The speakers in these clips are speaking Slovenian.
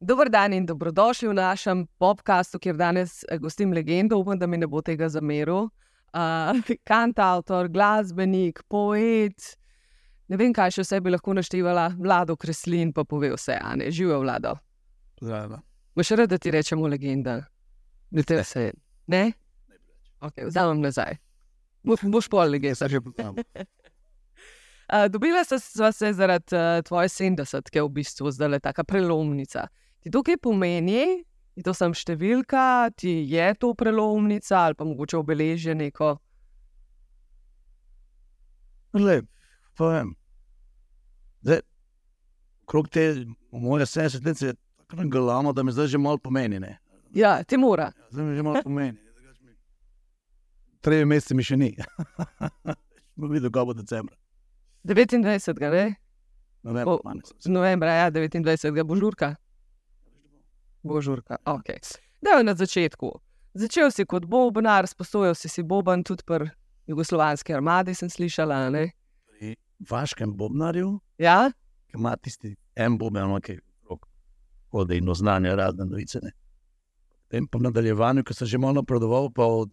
Dober dan in dobrodošli v našem podkastu, kjer danes eh, gostim legendo. Upam, da mi ne bo tega zameril. Uh, kantautor, glasbenik, poet. Ne vem, kaj še vse bi lahko naštevala, vlado kreslin, pa pove vse, a ne živijo vlado. Zdravljeno. Boš rad, da ti rečemo legenda? Ne, te vse. Ne? Okay, Vzamem nazaj. Bo, boš pol legenda. Jaz že poznam. Dobila sva se zaradi uh, tvoje 70, ki je v bistvu zdaj tako prelomnica. Ti to kaj pomeni? Je to sem številka, ti je to prelomnica ali pa mogoče obeležje neko? Lep, povem. Zdaj, krog te moje 70 let se je tako nagalamo, da mi zdaj že malo pomeni. Ne? Ja, ti mora. Zdaj mi že malo pomeni. Treje mesece mi še ni. Bomo videli, kako bo decembra. 29. Ne? Ne Bo- vem, Novembra, ja, 29. bo žurka. Bo žurka, ok. Da je na začetku. Začel si kot bobnar, sposojal si si boben tudi pri jugoslovanski armadi, sem slišala. Ne? Pri vaškem bobnarju, Ja, ki ima tisti en boben, ono, ki hodi in oznanja razne novice. Ne. Potem v nadaljevanju, ko sem že malo napredoval, pa od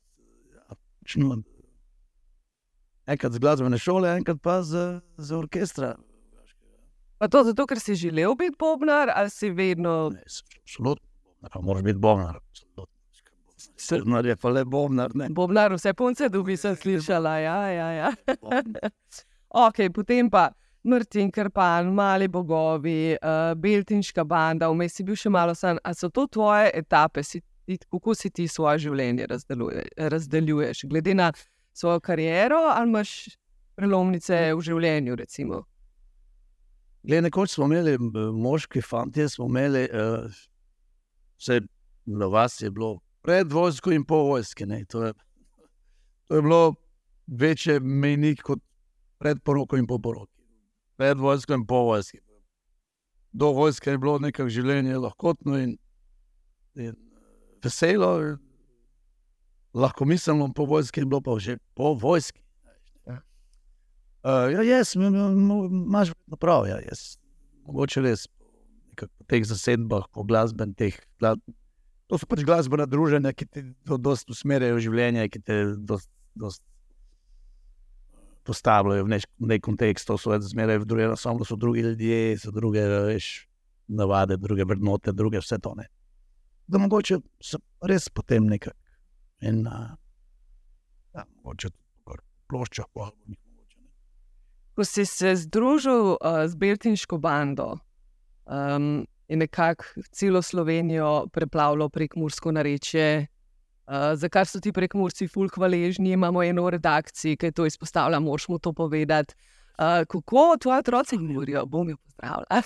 enkrat z glasbene šole, enkrat pa z, z orkestra. pa to zato, ker si želel biti bobnar, ali si vedno. Ne, Absolutno, pa moraš biti bobnar. Bobnar je pa le bobnar. Ne. Bobnar, vse punce dobi, sem slišala. Ja, ja, ja. Ok, potem pa Mrtin, Krpan, Mali bogovi, uh, Beltinška banda, vmes si bil še malo san. Ali so to tvoje etape, si, kako si ti svoje življenje razdeluje, razdeljuješ? Glede na svojo kariero, ali imaš prelomnice v življenju? Recimo? Glede, nekoč smo imeli moški fanti, smo imeli, uh, vse na vas je bilo pred vojsko in po vojski. ne. To je, to je bilo večje mejnik kot pred poroko in po poroki. Pred vojsko in po vojski. Do vojske je bilo nekako življenje lahkotno in, in veselo, lahko miselno, po vojski bilo pa že po vojski. Uh, ja, jaz, imaš prav. Ja, jaz, mogoče res po teh zasedbah, po glasbenih. Teh, gla, to so pač glasbena druženja, ki te do- dosti usmerjajo življenje, ki te dosti, dosti postavljajo v nek, nek kontekst. To so zmeraj v druge, samo so drugi ljudje, so druge veš, navade, druge vrednote, druge vse to. Ne. Da mogoče so res potem nekako. In uh, ja, mogoče tudi po ploščah, po albumih. mogoče, ne. Ko si se združil uh, z Beltinško bando um, in nekako celo Slovenijo preplavljal prek Mursko narečje, uh, za kar so ti prek Murci ful hvaležni, imamo eno redakcijo, ki to izpostavlja, moraš mu to povedati. Uh, kako tvoji otroci govorijo, bom jo pozdravila.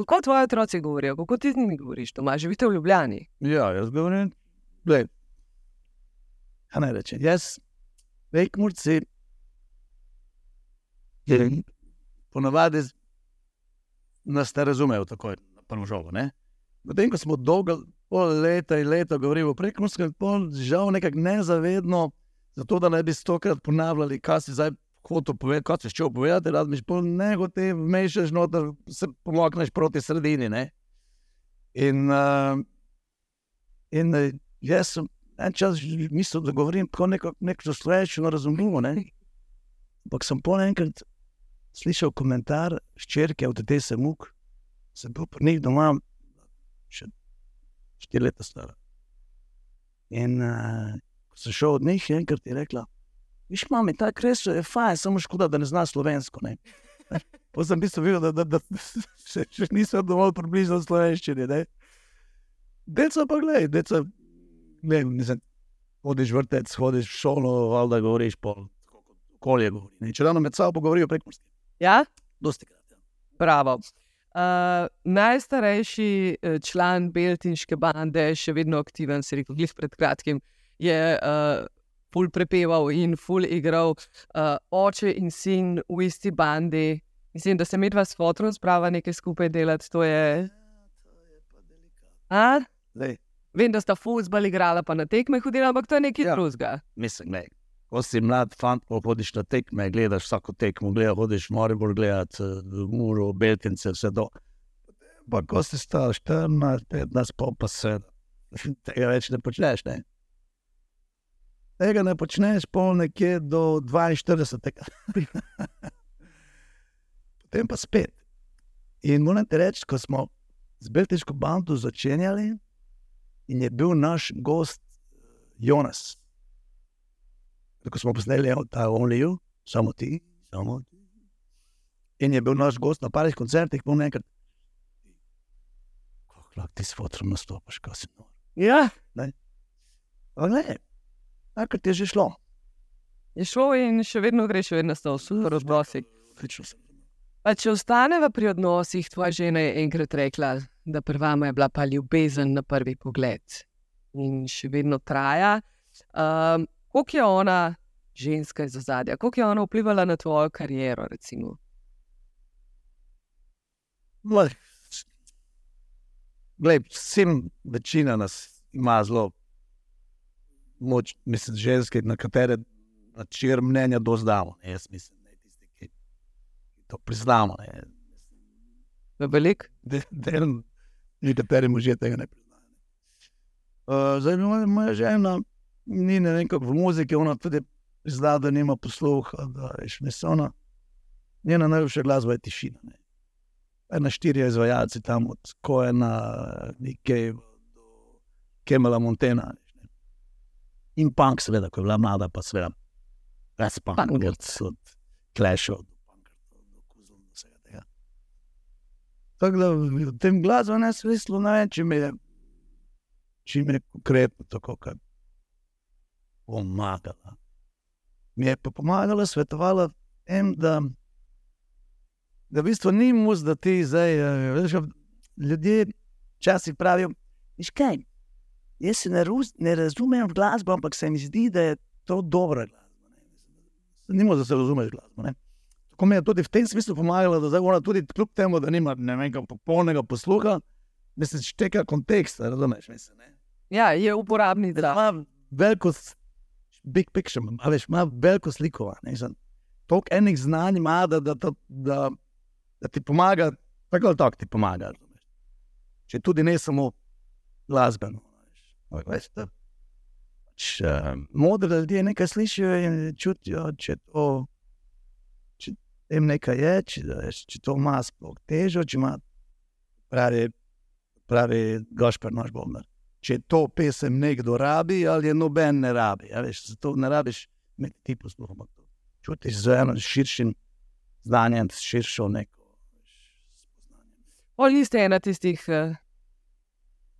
Kako tvoji otroci govorijo, kako ti z njimi govoriš, doma živite v Ljubljani? Ja, jaz govorim, da kaj naj rečem. Jaz, vekmurci, ponavadi z- nas ne razumejo takoj na prvo žogo. ne. Potem, ko smo dolgo pol leta in leta govorili o prekmurskem, pol žal nekako nezavedno, zato da ne bi stokrat ponavljali, kaj si zdaj hotel povedati, kaj si šel povedati, razmiš, pol nego te vmešaš noter, se pomakneš proti sredini. Ne? In, uh, in uh, jaz sem en čas mislil, da govorim tako neko, neko slovenščino razumljivo. Ne? Ampak sem po enkrat slišal komentar ščerke od te se muk, sem bil pri njih doma, še štiri leta stara. In uh, ko sem šel od njih, je enkrat je rekla, viš mami, ta kresel je fajn, samo škoda, da ne zna slovensko. Ne? Pa sem v bistvu videl, da, da, da še, še nisem dovolj približal slovenščini. ne. Deca pa gledaj, deca, ne, mislim, hodiš vrtec, hodiš v šolo, valjda govoriš pol, okolje govori. Ne. Če ravno med sabo govorijo prekmorski, Ja, dosti krat. Ja. Bravo. Uh, najstarejši eh, član Beltinške bande, še vedno aktiven, se rekel, glih pred kratkim, je uh, ful prepeval in ful igral, uh, oče in sin v isti bandi. Mislim, da se medva s fotom sprava nekaj skupaj delati. To je. A? Lej, Vem, da sta fuzbal igrala, pa na tekme hodila, ampak to je nekaj Ja. ja. drugega. mislim, ne. ko si mlad fant, hodiš na tekme, gledaš vsako tekmo, gledaš, hodiš more, bolj gledati, muro, beltince, vse to. Pa ko si star 14, 15, pol pa se tega več ne počneš. Ne? Tega ne počneš pol nekje do 42. Potem pa spet. In moram ti reči, ko smo z Beltiško bando začenjali, in je bil naš gost Jonas. Ko smo posneli ta Only, samo ti, samo ti. In je bil naš gost na parih koncertih, po nekaj. Kako lahko ti s fotom nastopiš, kaj si nor. Ja, Ampak ne, takrat je že šlo. je šlo in še vedno greš, še vedno sta v super odnosih. Pa če ostaneva pri odnosih, tvoja žena je enkrat rekla, da prva je bila pa ljubezen na prvi pogled in še vedno traja. Um, Kako je ona, ženska iz ozadja, kako je ona vplivala na tvojo kariero? Recimo? Glej, vsem večina nas ima zelo moč, mislim, ženske, na katere načir mnenja dozdamo. Ne, jaz mislim, da tisti, ki to priznamo. Ne, V velik? de, del, nekateri možje tega ne priznajo. ne. Uh, zdaj, moja, moja žena ni ne vem, kako v muziki, ona tudi prizna, da nima posluha, da je šmesona. Njena najljubša glasba je tišina. Ne. Ena štirje izvajalci tam od Koena, Nikej do Kemela Montena. veš, ne. In punk, seveda, ko je bila mlada, pa seveda, res punk, Punk. od, od Clashov do Punkertov, do Kuzov, do vsega tega. Tako da v tem glasbenem smislu ne vem, če mi je, če mi je konkretno tako, kot pomagala. Mi je pa pomagala, svetovala tem, da, da v bistvu ni mus, da ti zdaj, eh, veš, ljudje včasih pravijo, viš kaj, jaz se ne, ruz, ne razumem v glasbo, ampak se mi zdi, da je to dobra glasba. ne." Ni mus, da se razumeš glasbo. Ne? Tako mi je tudi v tem smislu pomagala, da zdaj ona tudi kljub temu, da nima ne vem, popolnega posluha, da se šteka kontekst, razumeš? Mislim, ne? Ja, je uporabnica. da ima veliko, big picture, veš, ima veliko sliko. a ne, mislim, Toliko enih znanj ima, da, da, da, da, da ti pomaga, tako ali tako ti pomaga. razumeš. Če tudi ne samo glasbeno. Da pač, uh, modri ljudje nekaj slišijo in čutijo, če to. Če tem nekaj je, če, če to ima sploh težo, če ima pravi, pravi Gašpar naš bomber če to pesem nekdo rabi, ali je noben ne rabi. a Veš, zato ne rabiš imeti ti posluh, ampak to čutiš z eno širšim znanjem, s širšo neko. Pol niste ena tistih uh,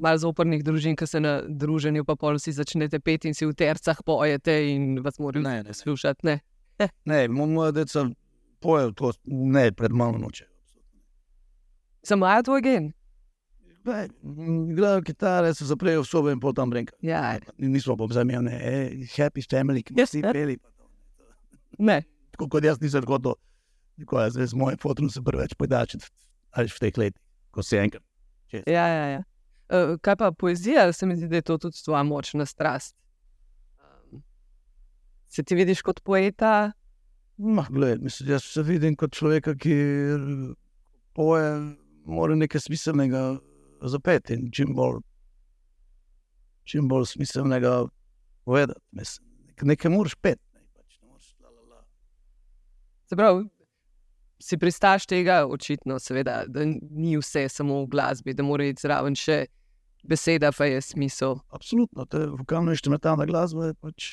malo zoprnih družin, ki se na druženju, pa pol si začnete peti in si v tercah pojete in vas morajo Ne, ne, slušati. Ne. Ne, mo- moja deca pojejo to, ne, pred malo noče. Samo imajo tvoj gen. Igrajo kitare, se zaprejo v sobo in potem brenka. Ja, Nismo pa vzamljeni, eh, happy family, ki vsi ja. peli. ne. Tako kot jaz nisem to, tako jaz z mojim fotom se preveč podačiti, ali v teh letih, ko si enkrat. Ja, ja, ja. Uh, kaj pa poezija, se mi zdi, da je to tudi tvoja močna strast. Um, se ti vidiš kot poeta? Ma, gled, mislim, jaz se vidim kot človek, ki poje, mora nekaj smiselnega zapeti in čim bolj, čim bolj smiselnega povedati. Mislim, Nek- nekaj moraš peti. Ne, pač ne moreš la, la, la. Se pravi, si pristaš tega, očitno, seveda, da ni vse samo v glasbi, da mora iti zraven še beseda, pa je smisel. Absolutno, to je vokalna inštrumentalna glasba. Je pač,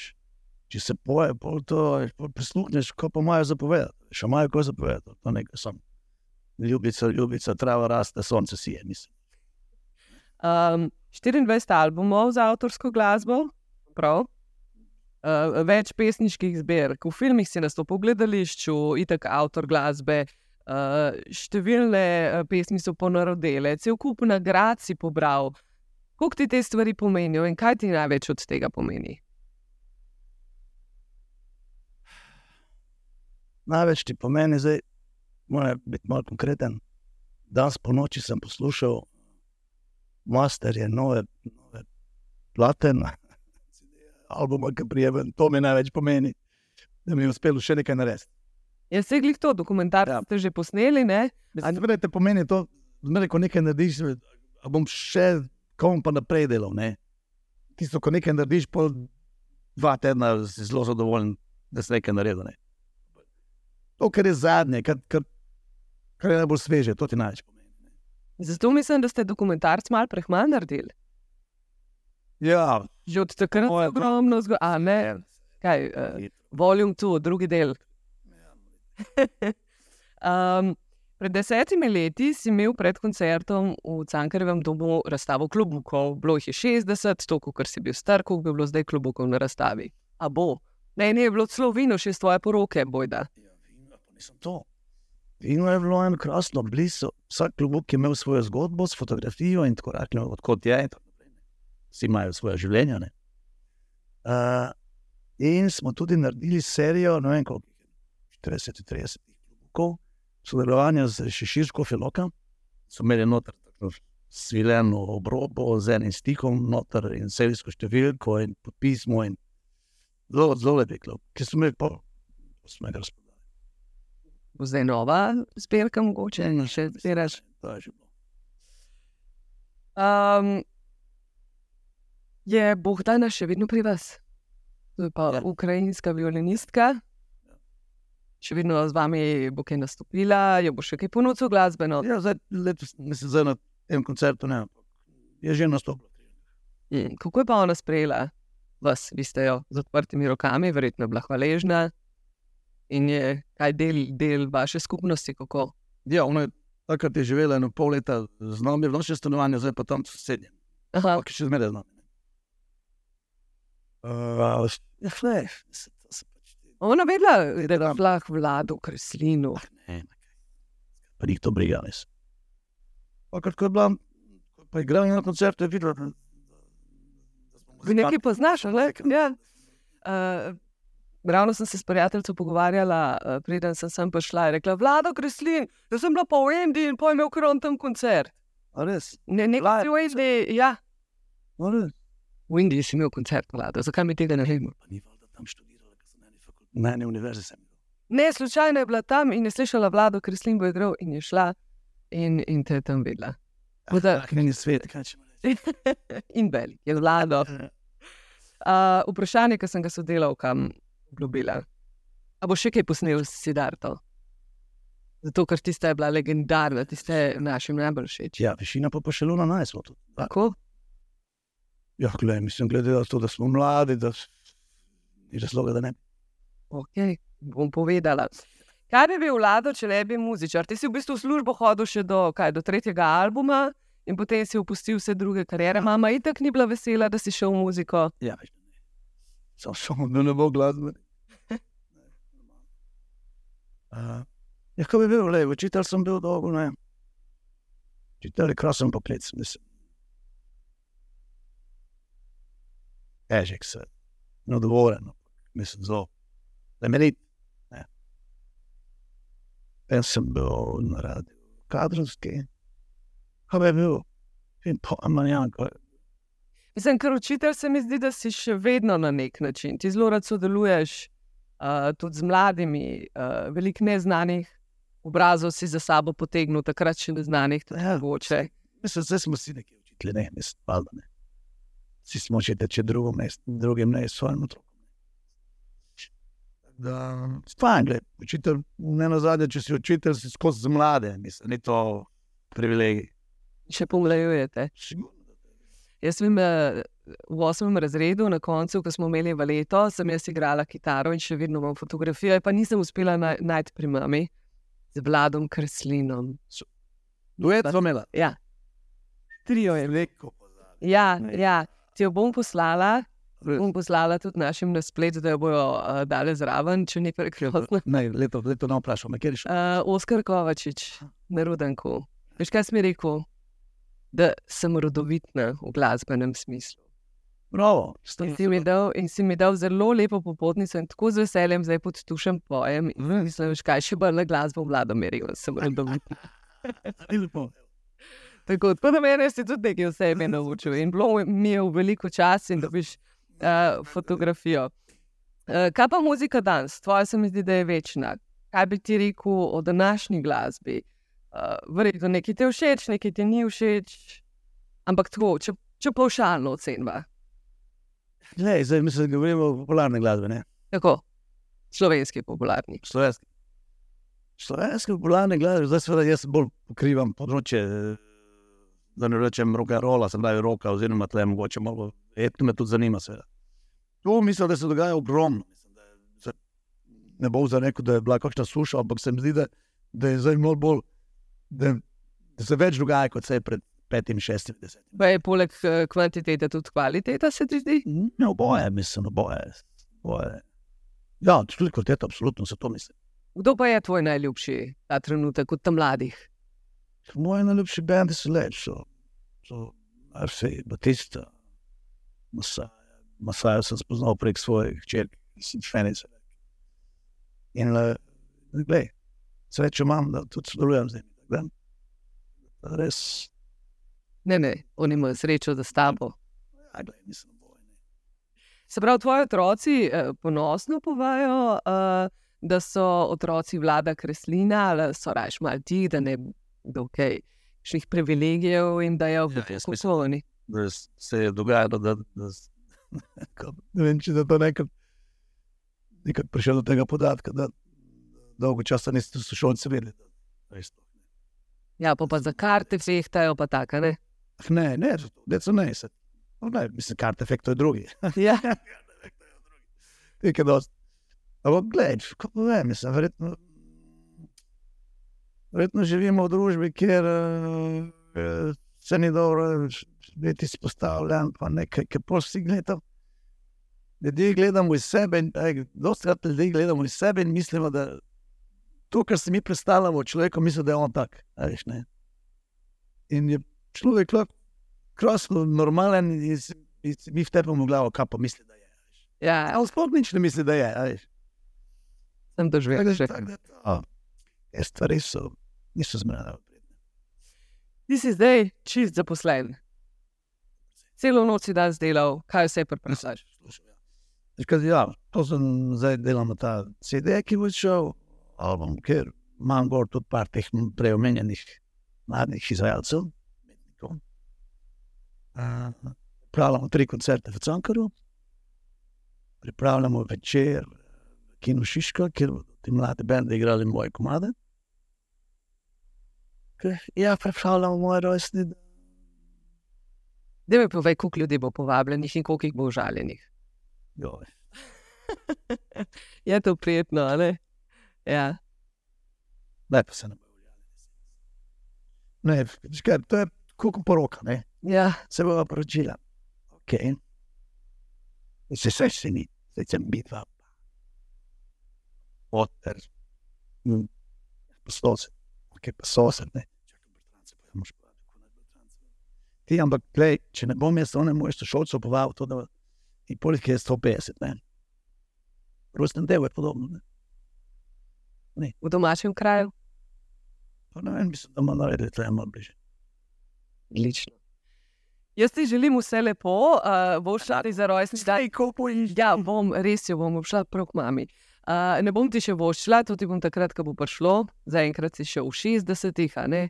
če se poje, pol to pol prisluhneš, ko pa imajo zapovedati. Še imajo ko zapovedati, to nekaj sem. Ljubica, ljubica, trava raste, sonce sije, mislim. Um, 24 albumov za avtorsko glasbo, prav. Uh, več pesniških zbirk, v filmih si nastopil v gledališču, itek avtor glasbe, uh, številne uh, pesmi so ponarodele, cel kup nagrad si pobral. Kako ti te stvari pomenijo in kaj ti največ od tega pomeni? Največ ti pomeni, zdaj moram biti malo konkreten. Danes po noči sem poslušal masterje, nove, nove plate, na albuma, ki prijemen, to mi največ pomeni. da mi je uspelo še nekaj narediti. Jaz se glih to, dokumentarce Ja. ste že posneli, ne? Zmeraj te pomeni to, zmeraj, ko nekaj narediš, a bom še kom pa naprej delal. Ne? Tisto, ko nekaj narediš, pol dva tedna si zelo zadovoljen, da si nekaj naredil. Ne? To, kar je zadnje, kar, kar, kar je najbolj sveže, to ti največ pomeni. Zato mislim, da ste dokumentarc malo prehmal naredili. Ja, Že od takrat je pa- ogromno zgodb. A ne, kaj, uh, volume 2, drugi del. um, pred desetimi leti si imel pred koncertom v Cankarjevem domu razstavo klubukov. Bilo jih je 60, toliko, ker si bil star, koliko bi bilo zdaj klubukov na razstavi. A bo. Ne, ne je bilo celo vino, še iz tvoje poroke, bojda. Ja, vino, pa nisem to. Vino je bilo eno krasno, blizu. Vsak klubok je imel svojo zgodbo s fotografijo in tako naprej, odkot je. Vsi imajo svoje življenje. ne. Uh, in smo tudi naredili serijo, ne vem, koliko jih je, 40-30 klubokov, sodelovanja z Šeširsko Filoka. So imeli noter tako svileno obrobo z enim stikom, noter in serijsko številko in podpismo. In zelo, zelo lepi klub, ki so imeli pa smo ga razprodali. Zdaj nova zbirka, mogoče še zbiraš. To je že bilo. Um, je Bohdana še vedno pri vas? To je pa ja. ukrajinska violinistka. Še vedno z vami bo kaj nastopila, jo bo še kaj ponudil glasbeno. Ja, zdaj, letos, mislim, zdaj na tem koncertu ne, je že nastopil. Mm, Kako je pa ona sprejela vas? Vi ste jo z odprtimi rokami, verjetno je bila hvaležna. In je kaj del, del vaše skupnosti, kako? Ja, ona je takrat je živela eno pol leta z nami v našem stanovanju, zdaj pa tam sosednje. Aha, Ampak je še zmeraj z nami. Uh, ja, ne, se, to se pač ti- ona vedela, da je vlah vlado kreslinu. ah, pa njih to briga, res. Takrat, ko je bila, pa je igrala na koncertu, je videla, nekaj muzikanti. poznaš, ali? Ja. Uh, ravno sem se s prijateljem pogovarjala, uh, preden sem sem prišla in rekla: Vlado Kreslin, jaz sem bila pa v Indiji in pojme, ker on tam koncert. A res? Ne, ne, Vlad- si v Indiji, ja. V Indiji si imel koncert, vlado, zakaj mi tega ne vemo? Pa ni valjda tam sem na eni univerzi sem. Ne, slučajno je bila tam in je slišala vlado, Kreslin bo igral in je šla in, in te je tam videla. Tako da- Ah, meni je svet, kaj če reči. in velik je vlado. Uh, vprašanje, ki sem ga sodelavkam obljubila. A bo še kaj posnel s Sidarto? Zato, ker tista je bila legendarna, tiste je našim najbolj všeč. Ja, višina pa pa še luna naj smo tudi. Tako? Ja, gledaj, mislim, glede na to, da smo mladi, da ni razloga, da ne. Ok, bom povedala. Kaj bi bil vlado, če ne bi muzičar? Ti si v bistvu v službo hodil še do, kaj, do tretjega albuma in potem si opustil vse druge kariere. Mama itak ni bila vesela, da si šel v muziko. Ja. Samo samo, da ne bo glasbe. Uh, ja, kako bi bil, le, učitelj sem bil dolgo, ne. Učitelj je krasen poklic, mislim. Težek se, neodgovoren, ampak mislim zelo, ne. Jaz sem bil na radiju, kadrovski, kaj bi bil, in pojma, ja, kaj. Mislim, ker učitelj se mi zdi, da si še vedno na nek način. Ti zelo rad sodeluješ uh, tudi z mladimi, uh, veliko neznanih obrazov si za sabo potegnil, takrat še neznanih, Ja, mogoče. Mislim, zdaj smo vsi neki učitelji, ne, mislim, valjda ne. Vsi smo učitelji, če drugim ne, drugim ne, svojim otrokom. Da, fajn, gled, učitelj, ne na zadnje, če si učitelj, si skozi z mlade, mislim, ni to privilegij. Še pomlajujete. Jaz vem, eh, v osmem razredu, na koncu, ko smo imeli valeto, sem jaz igrala kitaro in še vedno imam fotografijo, pa nisem uspela naj, najti pri mami z Vladom Kreslinom. Duet smo imeli. Ja, trio je. Pozabi. Ja, ja, ti jo bom poslala. Bom poslala tudi našim na splet, da jo bojo uh, dali zraven, če nekaj krivotno. Ne, leto, leto ne vprašam, kjer je šel. Uh, Oskar Kovačič, na Rudanku. Veš, kaj si mi rekel? Da sem rodovitna v glasbenem smislu. Bravo, In si, mi dal, in si mi dal zelo lepo popotnico in tako z veseljem zdaj pod tušem pojem. Mislim, veš, kaj še bolj na glasbo vlada merijo, da sem rodovitna. Ni lepo. Tako, tako da meni si tudi nekaj vse naučil in bilo mi je v veliko časa in dobiš uh, fotografijo. Uh, kaj pa muzika danes? Tvoja se mi zdi, da je večna. Kaj bi ti rekel o današnji glasbi? Uh, Verjetno nekaj ti je všeč, nekaj ti ni všeč. Ampak tako, če, če paušalno ocenva. Glej, zdaj mislim, da govorimo o popularni glasbi. Ne? Tako, slovenski popularni. Slovenski. Slovenski popularni glasbi, zdaj seveda jaz bolj pokrivam področje, da ne rečem roka rola, sem pravi roka, oziroma tle mogoče malo, etno me tudi zanima seveda. Tu mislim, da se dogaja ogromno. Mislim, da ne bo za neko, da je bila kakšna suša, ampak se mi zdi, da, da je zdaj malo bolj, da, da se več dogaja, kot se je pred petim, šestim, desetim. Pa je poleg eh, kvantitete tudi kvaliteta, se ti zdi? Ne, oboje, mislim, oboje. oboje. Ja, tudi to, absolutno se to misli. Kdo pa je tvoj najljubši ta trenutek od tam mladih? Moji najljubši bendi so leč, so, so Arfej, Batista, Masaja. Masaja sem spoznal prek svojih hčerk, sem Fenice. In uh, glej, srečo imam, da tudi sodelujem z njimi. Glej, res, Ne, ne, oni imajo srečo, da s tabo. ja, glej, nisem bojen. Se pravi, tvoji otroci eh, ponosno povajo, uh, da so otroci vlada Kreslina, ali so raje malo ti, da ne da okay, ših privilegijev in da je Ja, v Da se je dogajalo, da, da, ko- ne vem, če je to nekako nekak prišel do tega podatka, da dolgo časa niste sošolci vedeli. da- da. Ja, pa, pa za karte fehtajo, pa tako, ne? Ah, Ne, ne, ne, so ne, se, no, ne, mislim, kart efekt to je drugi. Ja, Nekaj dosti. Ampak, gledaj, kako vem, mislim, verjetno, verjetno živimo v družbi, kjer uh, se ni dobro biti izpostavljen, pa nekaj, ki pa vsi gledamo. Ljudje gledamo iz sebe, in dosti krat ljudi gledamo iz sebe in mislimo, da to, kar si mi predstavljamo o človeku, misli, da je on tak. a Veš, ne? in je človek lahko krasno, normalen, in si- si mi vtepemo v glavo, kaj pa misli, da je. ja Ja, sploh nič ne misli, da je. a veš. sem doživel. Da- že. da Te stvari so, niso zmerno. Ti si zdaj čist zaposlen. Celo noč si dan delal, kaj vse preprostaš. Ja, to sem zdaj delam na ta CD, ki bo šel, album, ker imam gor tudi par teh preomenjenih mladih izvajalcev. umetnikov. Uh, Pripravljamo tri koncerte v Cankaru, pripravljamo večer v Kinu Šiška, kjer bodo ti mladi bendi igrali moje komade. Ker, Ja, pripravljamo moj rojstni dan. Da mi povej, koliko ljudi bo povabljenih in koliko jih bo užaljenih. Je to prijetno, a ne? Ja. Lepo se nam je uljali. Ne, veš kaj, to je kot poroka, ne? ja. se bo poročila. Ok. Se vse še ni, zdaj sem bitva. Oter. Posloce. Ok, pa sosed, ne. Čakaj. Ti, ampak, glej, če ne bom jaz onemu jeszcze šolcu povabil to, da in poleg je 150, ne. Rojsten del je podobno, ne. V domačem kraju. Pa ne vem, mislim, da ima narediti, je malo bliže. Odlično. Jaz ti želim vse lepo, uh, boš šla za rojstni dan. Ja, bom, res jo bom šla prav k mami. Uh, ne bom ti še voščila, to ti bom takrat, ko bo prišlo, zaenkrat si še v 60-ih, a ne.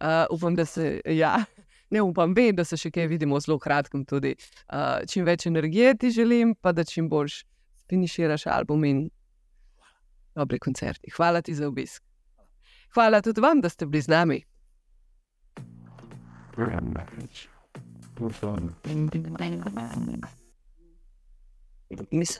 Uh, upam, da se, ja, ne upam, vem, da se še kaj vidimo zelo kratkem tudi. Uh, čim več energije ti želim, pa da čim boljš finiširaš album in dobri koncerti. Hvala ti za obisk. Hvala tudi vam, da ste bili z nami. Mislim.